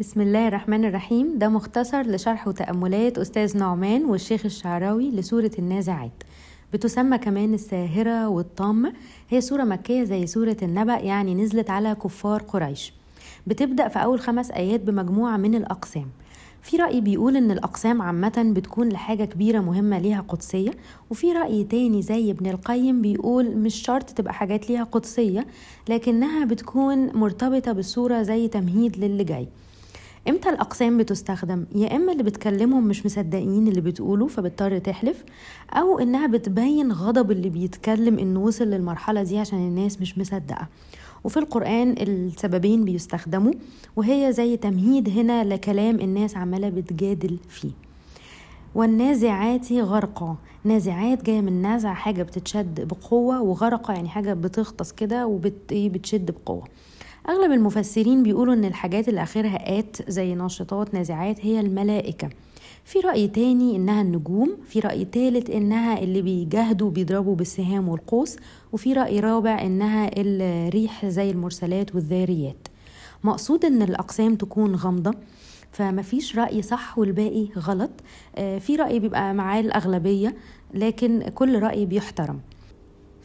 بسم الله الرحمن الرحيم. ده مختصر لشرح وتأملات أستاذ نعمان والشيخ الشعراوي لسورة النازعات. بتسمى كمان الساهرة والطامة هي سورة مكية زي سورة النبأ يعني نزلت على كفار قريش. بتبدأ في أول خمس آيات بمجموعة من الأقسام. في رأي بيقول إن الأقسام عامة بتكون لحاجة كبيرة مهمة ليها قدسية وفي رأي تاني زي ابن القيم بيقول مش شرط تبقى حاجات ليها قدسية لكنها بتكون مرتبطة بالصورة زي تمهيد للي جاي. إمتى الأقسام بتستخدم؟ يا إما اللي بتكلمهم مش مصدقين اللي بتقوله فبتضطر تحلف أو إنها بتبين غضب اللي بيتكلم إنه وصل للمرحلة دي عشان الناس مش مصدقة. وفي القرآن السببين بيستخدموا وهي زي تمهيد هنا لكلام الناس عمالة بتجادل فيه. والنازعات غرقا. نازعات جاية من نازع حاجة بتتشد بقوة وغرقة يعني حاجة بتغطس كده وبتشد بقوة. أغلب المفسرين بيقولوا إن الحاجات اللي آخرها آت زي ناشطات نازعات هي الملائكة. في رأي تاني إنها النجوم في رأي تالت إنها اللي بيجاهدوا بيضربوا بالسهام والقوس وفي رأي رابع إنها الريح زي المرسلات والذاريات مقصود إن الأقسام تكون غامضة فمفيش رأي صح والباقي غلط. في رأي بيبقى معاه الأغلبية لكن كل رأي بيحترم.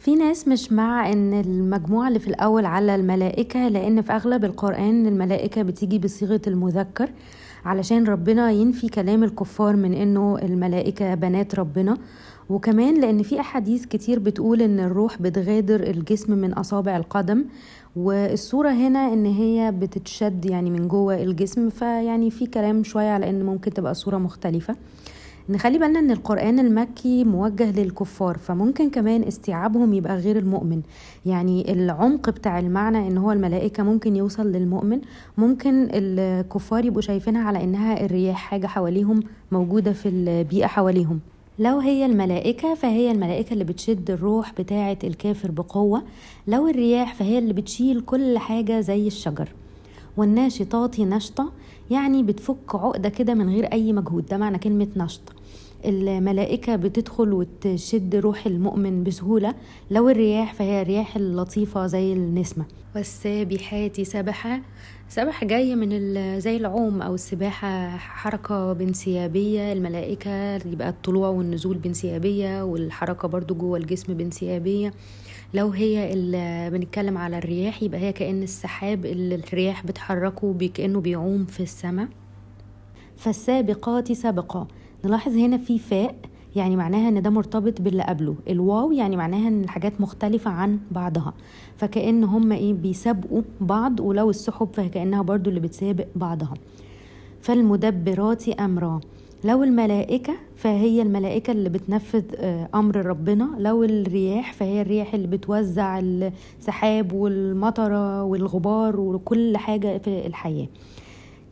في ناس مش مع إن المجموعة اللي في الأول على الملائكة لأن في أغلب القرآن الملائكة بتيجي بصيغة المذكر علشان ربنا ينفي كلام الكفار من إنه الملائكة بنات ربنا. وكمان لأن في أحاديث كتير بتقول إن الروح بتغادر الجسم من أصابع القدم والصورة هنا إن هي بتتشد يعني من جوه الجسم. فيعني في كلام شوية على إن ممكن تبقى صورة مختلفة. نخلي بالنا إن القرآن المكي موجه للكفار فممكن كمان استيعابهم يبقى غير المؤمن. يعني العمق بتاع المعنى إن هو الملائكة ممكن يوصل للمؤمن ممكن الكفار يبقوا شايفينها على إنها الرياح حاجة حواليهم موجودة في البيئة حواليهم. لو هي الملائكة فهي الملائكة اللي بتشد الروح بتاعة الكافر بقوة. لو الرياح فهي اللي بتشيل كل حاجة زي الشجر. والناشطات نشطة يعني بتفك عقدة كده من غير أي مجهود. ده معنى كلمة نشط. الملائكة بتدخل وتشد روح المؤمن بسهولة. لو الرياح فهي الرياح اللطيفة زي النسمة. والسابحات سبحة. سبح جاي من زي العوم أو السباحة حركة بانسيابية. الملائكة يبقى الطلوع والنزول بانسيابية والحركة برضو جوه الجسم بانسيابية. لو هي اللي بنتكلم على الرياح يبقى هي كأن السحاب اللي الرياح بتحركه كأنه بيعوم في السماء. فالسابقات سبقا. نلاحظ هنا في فاء يعني معناها إن ده مرتبط باللي قبله. الواو يعني معناها إن الحاجات مختلفة عن بعضها. فكأن هم إيه بيسابقوا بعض ولو السحب فكأنها برضو اللي بتسابق بعضها. فالمدبرات أمرا. لو الملائكة فهي الملائكة اللي بتنفذ أمر ربنا. لو الرياح فهي الرياح اللي بتوزع السحاب والمطرة والغبار وكل حاجة في الحياة.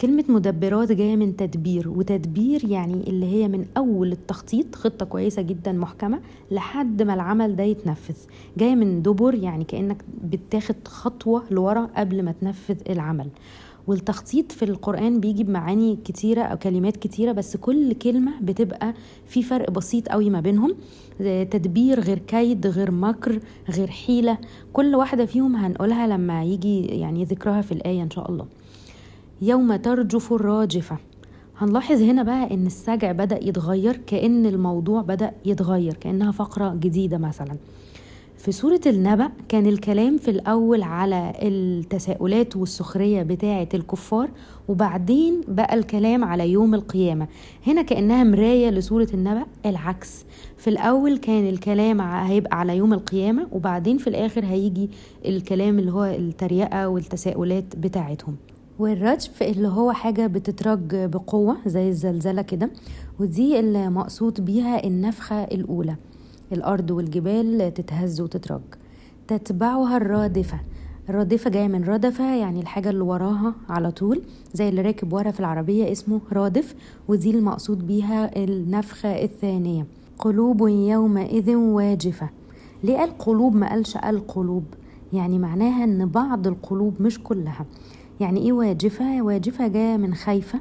كلمة مدبرات جاية من تدبير وتدبير يعني اللي هي من أول التخطيط خطة كويسة جدا محكمة لحد ما العمل ده يتنفذ. جاية من دبر يعني كأنك بتاخد خطوة لورا قبل ما تنفذ العمل. والتخطيط في القرآن بيجي بمعاني كتيرة أو كلمات كتيرة بس كل كلمة بتبقى في فرق بسيط قوي ما بينهم. تدبير غير كيد غير مكر غير حيلة. كل واحدة فيهم هنقولها لما يجي يعني ذكرها في الآية إن شاء الله. يوم ترجف الراجفة. هنلاحظ هنا بقى إن السجع بدأ يتغير كأن الموضوع بدأ يتغير كأنها فقرة جديدة مثلا. في سورة النبأ كان الكلام في الأول على التساؤلات والسخرية بتاعة الكفار وبعدين بقى الكلام على يوم القيامة. هنا كأنها مراية لسورة النبأ العكس. في الأول كان الكلام هيبقى على يوم القيامة وبعدين في الآخر هيجي الكلام اللي هو التريقة والتساؤلات بتاعتهم. والرجف اللي هو حاجة بتترج بقوة زي الزلزلة كده ودي اللي مقصود بيها النفخة الأولى. الأرض والجبال تتهز وتترج. تتبعها الرادفة. الرادفة جاية من ردفة يعني الحاجة اللي وراها على طول زي اللي راكب ورا في العربية اسمه رادف ودي المقصود بيها النفخة الثانية. قلوب يومئذ واجفة. ليه قال قلوب؟ ما قالش القلوب. يعني معناها إن بعض القلوب مش كلها. يعني إيه واجفة؟ واجفة جاية من خايفة.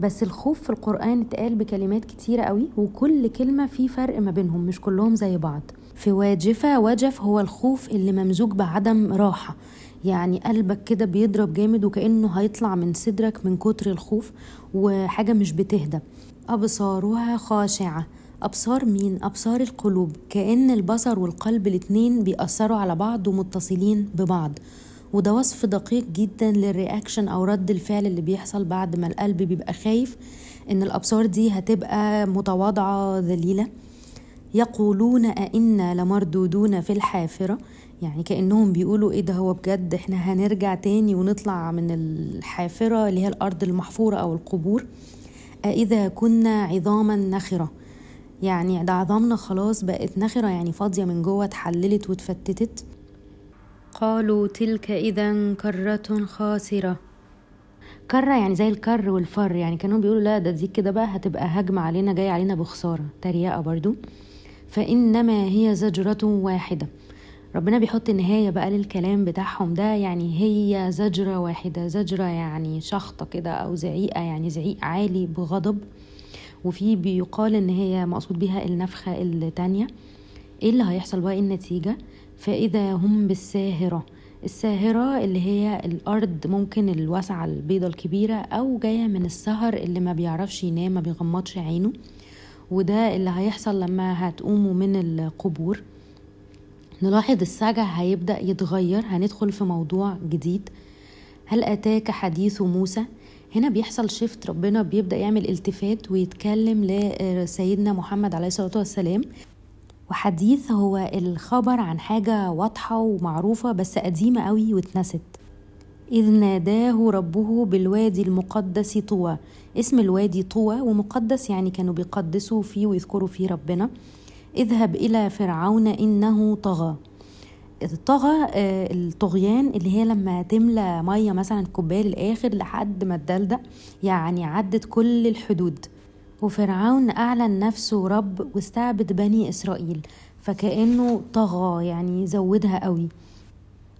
بس الخوف في القرآن اتقال بكلمات كتيرة قوي وكل كلمة في فرق ما بينهم مش كلهم زي بعض. في واجفة وجف هو الخوف اللي ممزوج بعدم راحة. يعني قلبك كده بيضرب جامد وكأنه هيطلع من صدرك من كتر الخوف وحاجة مش بتهدى. أبصارها خاشعة. أبصار مين؟ أبصار القلوب. كأن البصر والقلب الاتنين بيأثروا على بعض ومتصلين ببعض. وده وصف دقيق جدا للرياكشن أو رد الفعل اللي بيحصل بعد ما القلب بيبقى خايف إن الأبصار دي هتبقى متواضعة ذليلة. يقولون أئنا لمردودون في الحافرة. يعني كأنهم بيقولوا إيه ده هو بجد إحنا هنرجع تاني ونطلع من الحافرة اللي هي الأرض المحفورة أو القبور؟ أإذا كنا عظاما نخرة. يعني ده عظامنا خلاص بقت نخرة يعني فاضية من جوه اتحللت واتفتتت. قالوا تلك إذا كرة خاسرة. كرة يعني زي الكر والفر يعني كانوا بيقولوا لا ده دي كده بقى هتبقى هجمة علينا جاي علينا بخسارة تريقة برضو. فإنما هي زجرة واحدة. ربنا بيحط نهاية بقى للكلام بتاعهم ده يعني هي زجرة واحدة زجرة يعني شخطة كده أو زعيقة يعني زعيق عالي بغضب. وفي بيقال إن هي مقصود بيها النفخة التانية. إيه اللي هيحصل بقى؟ إيه النتيجة؟ فإذا هم بالساهرة. الساهرة اللي هي الأرض ممكن الواسعة البيضة الكبيرة أو جاية من السهر اللي ما بيعرفش ينام ما بيغمضش عينه. وده اللي هيحصل لما هتقوموا من القبور. نلاحظ السجع هيبدأ يتغير هندخل في موضوع جديد. هل أتاك حديث موسى؟ هنا بيحصل شيفت ربنا بيبدأ يعمل التفات ويتكلم لسيدنا محمد عليه الصلاة والسلام. وحديث هو الخبر عن حاجة واضحة ومعروفة بس قديمة قوي واتنست. إذ ناداه ربه بالوادي المقدس طوى. اسم الوادي طوى ومقدس يعني كانوا بيقدسوا فيه ويذكروا فيه ربنا. اذهب إلى فرعون إنه طغى. طغى آه، الطغيان اللي هي لما تملى مية مثلا كوباية للآخر لحد ما تدلدق يعني عدت كل الحدود. وفرعون أعلن نفسه رب واستعبد بني إسرائيل فكأنه طغى يعني زودها قوي.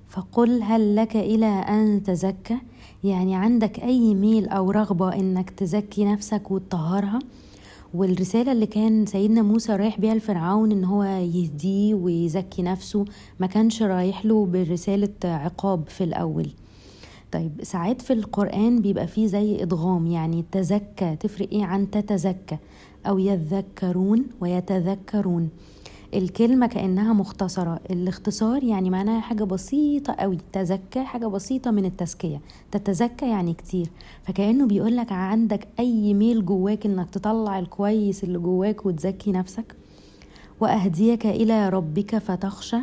فقل هل لك إلى أن تزكى؟ يعني عندك أي ميل أو رغبة إنك تزكي نفسك وتطهرها؟ والرسالة اللي كان سيدنا موسى رايح بيها لفرعون إن هو يهديه ويزكي نفسه ما كانش رايح له برسالة عقاب في الأول. طيب ساعات في القرآن بيبقى فيه زي إدغام يعني تزكى تفرق إيه عن تتزكى؟ أو يذكرون ويتذكرون. الكلمة كأنها مختصرة. الاختصار يعني معناها حاجة بسيطة قوي. تزكى حاجة بسيطة من التزكية. تتزكى يعني كتير. فكأنه بيقولك عندك أي ميل جواك إنك تطلع الكويس اللي جواك وتزكي نفسك. وأهديك إلى ربك فتخشى.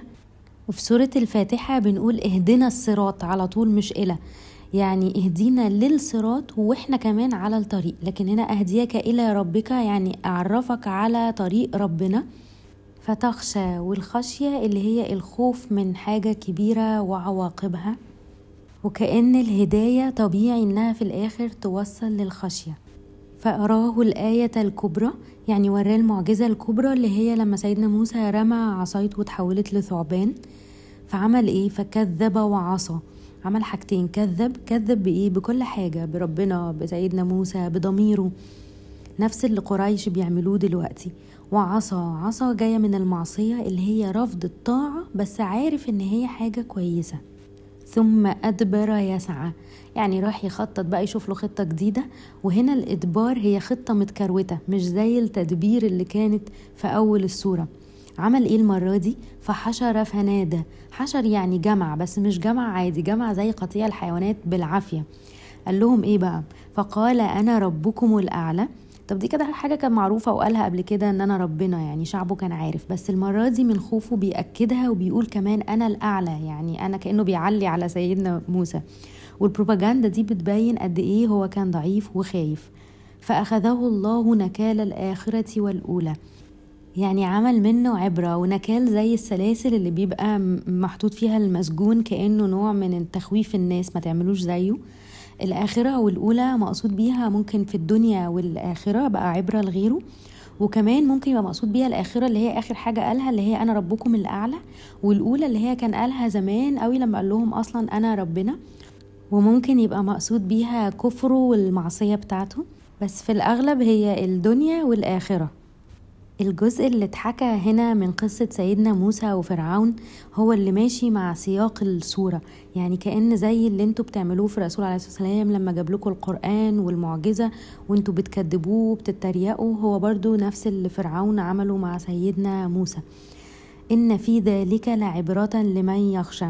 وفي سورة الفاتحة بنقول اهدنا الصراط على طول مش إلى. يعني اهدينا للصراط وإحنا كمان على الطريق. لكن هنا اهديك إلى ربك يعني اعرفك على طريق ربنا. فتخشى والخشية اللي هي الخوف من حاجة كبيرة وعواقبها. وكأن الهداية طبيعي إنها في الآخر توصل للخشية. فأراه الآية الكبرى يعني وراه المعجزة الكبرى اللي هي لما سيدنا موسى رمى عصايته وتحولت لثعبان. فعمل إيه؟ فكذب وعصى. عمل حاجتين كذب كذب بإيه؟ بكل حاجة بربنا بسيدنا موسى بضميره. نفس اللي قريش بيعملوه دلوقتي. وعصى عصى جاية من المعصية اللي هي رفض الطاعة بس عارف إن هي حاجة كويسة. ثم أدبر يسعى. يعني راح يخطط بقى يشوف له خطة جديدة. وهنا الإدبار هي خطة متكروتة مش زي التدبير اللي كانت في أول السورة عمل إيه المرة دي؟ فحشر فنادى. حشر يعني جمع بس مش جمع عادي جمع زي قطيع الحيوانات بالعافية. قال لهم إيه بقى؟ فقال أنا ربكم الأعلى. طب دي كده حاجة كان معروفة وقالها قبل كده إن أنا ربنا يعني شعبه كان عارف بس المرة دي من خوفه بيأكدها وبيقول كمان أنا الأعلى يعني أنا كأنه بيعلي على سيدنا موسى. والبروباجندا دي بتبين قد إيه هو كان ضعيف وخايف. فأخذه الله نكال الآخرة والأولى. يعني عمل منه عبرة ونكال زي السلاسل اللي بيبقى محطوط فيها المسجون كأنه نوع من تخويف الناس ما تعملوش زيه. الآخرة والأولى مقصود بيها ممكن في الدنيا والآخرة بقى عبرة لغيره. وكمان ممكن يبقى مقصود بيها الآخرة اللي هي آخر حاجة قالها اللي هي أنا ربكم الأعلى والأولى اللي هي كان قالها زمان قوي لما قال لهم أصلا أنا ربنا. وممكن يبقى مقصود بيها كفره والمعصية بتاعته. بس في الأغلب هي الدنيا والآخرة. الجزء اللي اتحكى هنا من قصة سيدنا موسى وفرعون هو اللي ماشي مع سياق الصورة. يعني كأن زي اللي أنتوا بتعملوه في الرسول عليه الصلاة والسلام لما جاب لكم القرآن والمعجزة وانتوا بتكذبوه وبتتريقوا هو برضو نفس اللي فرعون عمله مع سيدنا موسى. إن في ذلك لعبرة لمن يخشى.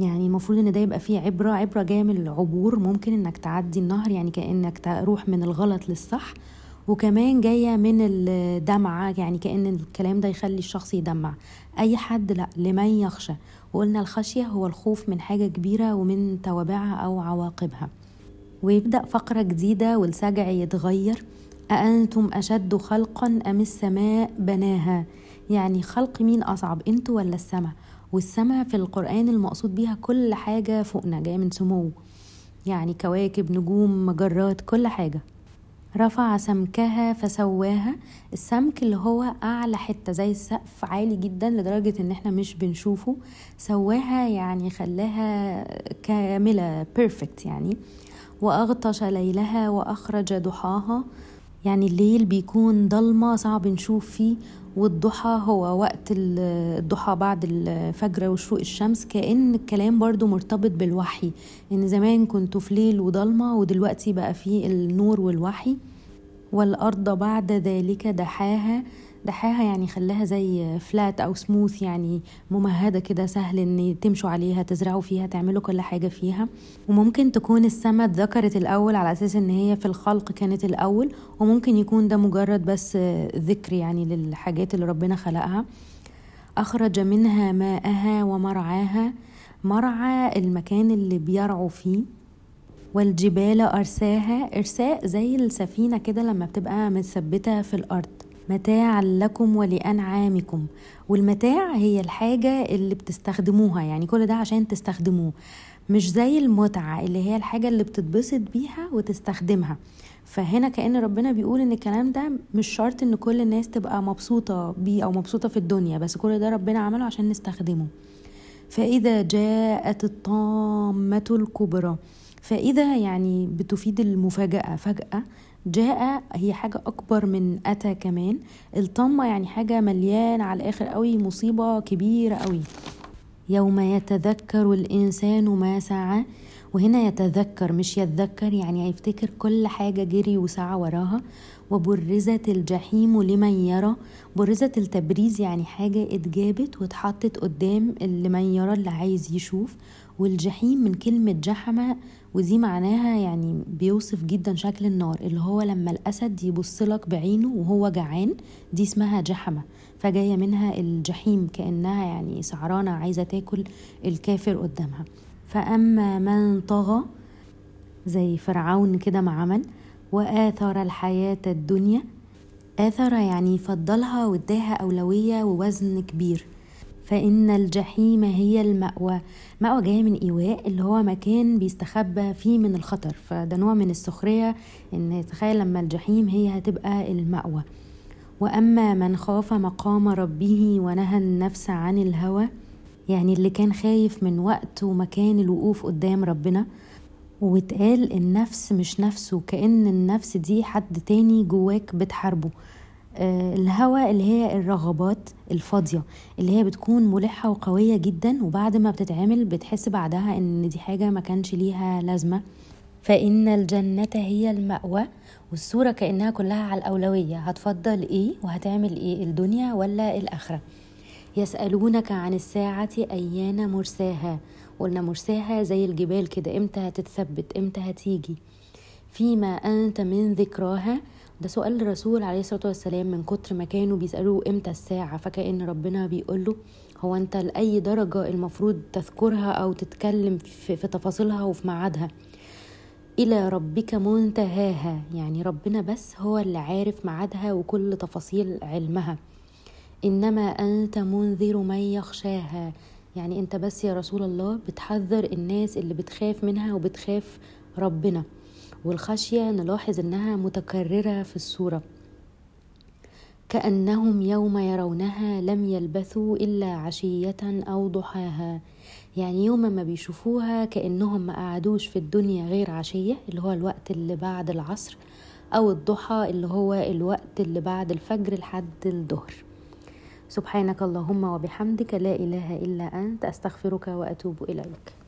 يعني المفروض إن ده يبقى فيه عبرة عبرة جاية من العبور ممكن إنك تعدي النهر يعني كأنك تروح من الغلط للصح. وكمان جاية من الدمعة يعني كأن الكلام ده يخلي الشخص يدمع. أي حد لأ لمن يخشى. وقلنا الخشية هو الخوف من حاجة كبيرة ومن توابعها أو عواقبها. ويبدأ فقرة جديدة والسجع يتغير. أأنتم أشد خلقا أم السماء بناها؟ يعني خلق مين أصعب أنتوا ولا السماء؟ والسماء في القرآن المقصود بيها كل حاجة فوقنا جاية من سمو. يعني كواكب نجوم مجرات كل حاجة. رفع سمكها فسواها. السمك اللي هو أعلى حتة زي السقف عالي جدا لدرجة إن إحنا مش بنشوفه. سواها يعني خلاها كاملة بيرفكت يعني. وأغطش ليلها وأخرج ضحاها. يعني الليل بيكون ضلمة صعب نشوف فيه والضحى هو وقت الضحى بعد الفجر وشروق الشمس كأن الكلام برضو مرتبط بالوحي. إن زمان كنتوا في ليل وضلمة ودلوقتي بقى فيه النور والوحي. والأرض بعد ذلك دحاها دحاها يعني خلاها زي فلات أو سموث يعني ممهدة كده سهل إن تمشوا عليها تزرعوا فيها تعملوا كل حاجة فيها. وممكن تكون السماء اتذكرت الأول على أساس إن هي في الخلق كانت الأول وممكن يكون ده مجرد بس ذكر يعني للحاجات اللي ربنا خلقها. أخرج منها ماءها ومرعاها. مرعى المكان اللي بيرعوا فيه والجبال أرساها. إرساء زي السفينة كده لما بتبقى متثبتة في الأرض. متاعا لكم ولأنعامكم. والمتاع هي الحاجة اللي بتستخدموها يعني كل ده عشان تستخدموه. مش زي المتعة اللي هي الحاجة اللي بتتبسط بيها وتستخدمها. فهنا كأن ربنا بيقول إن الكلام ده مش شرط إن كل الناس تبقى مبسوطة بيه أو مبسوطة في الدنيا بس كل ده ربنا عمله عشان نستخدمه. فإذا جاءت الطامة الكبرى فإذا يعني بتفيد المفاجأة فجأة جاء هي حاجة أكبر من أتى كمان. الطمة يعني حاجة مليان على الآخر قوي مصيبة كبيرة قوي. يوم يتذكر الإنسان ما سعى وهنا يتذكر مش يتذكر يعني هيفتكر كل حاجة جري وسعى وراها. وبرزت الجحيم لمن يرى. برزت التبريز يعني حاجة اتجابت واتحطت قدام لمن يرى اللي عايز يشوف. والجحيم من كلمة جحمة ودي معناها يعني بيوصف جدا شكل النار اللي هو لما الأسد يبصلك بعينه وهو جعان دي اسمها جحمة. فجاية منها الجحيم كأنها يعني سعرانة عايزة تاكل الكافر قدامها. فأما من طغى زي فرعون كده ما عمل وآثر الحياة الدنيا. آثر يعني فضلها واداها أولوية ووزن كبير. فإن الجحيم هي المأوى. مأوى جاية من إيواء اللي هو مكان بيستخبى فيه من الخطر. فده نوع من السخرية إن تخيل لما الجحيم هي هتبقى المأوى. وأما من خاف مقام ربه ونهى النفس عن الهوى يعني اللي كان خايف من وقت ومكان الوقوف قدام ربنا واتقال النفس مش نفسه كأن النفس دي حد تاني جواك بتحاربه. آه، الهوى اللي هي الرغبات الفاضية اللي هي بتكون ملحة وقوية جدا وبعد ما بتتعمل بتحس بعدها إن دي حاجة ما كانش ليها لازمة. فإن الجنة هي المأوى والصورة كأنها كلها على الأولوية. هتفضل إيه وهتعمل إيه الدنيا ولا الآخرة؟ يسألونك عن الساعة أيان مرساها؟ قلنا مرساها زي الجبال كده إمتى هتتثبت؟ إمتى هتيجي؟ فيما أنت من ذكراها ده سؤال الرسول عليه الصلاة والسلام من كتر ما كانوا بيسألوه إمتى الساعة؟ فكأن ربنا بيقول له هو أنت لأي درجة المفروض تذكرها أو تتكلم في, في تفاصيلها وفي ميعادها؟ إلى ربك منتهاها. يعني ربنا بس هو اللي عارف ميعادها وكل تفاصيل علمها. إنما أنت منذر من يخشاها. يعني أنت بس يا رسول الله بتحذر الناس اللي بتخاف منها وبتخاف ربنا. والخشية نلاحظ إنها متكررة في الصورة. كأنهم يوم يرونها لم يلبثوا إلا عشية أو ضحاها. يعني يوم ما بيشوفوها كأنهم ما قعدوش في الدنيا غير عشية اللي هو الوقت اللي بعد العصر أو الضحى اللي هو الوقت اللي بعد الفجر لحد الظهر. سبحانك اللهم وبحمدك لا إله إلا أنت أستغفرك وأتوب إليك.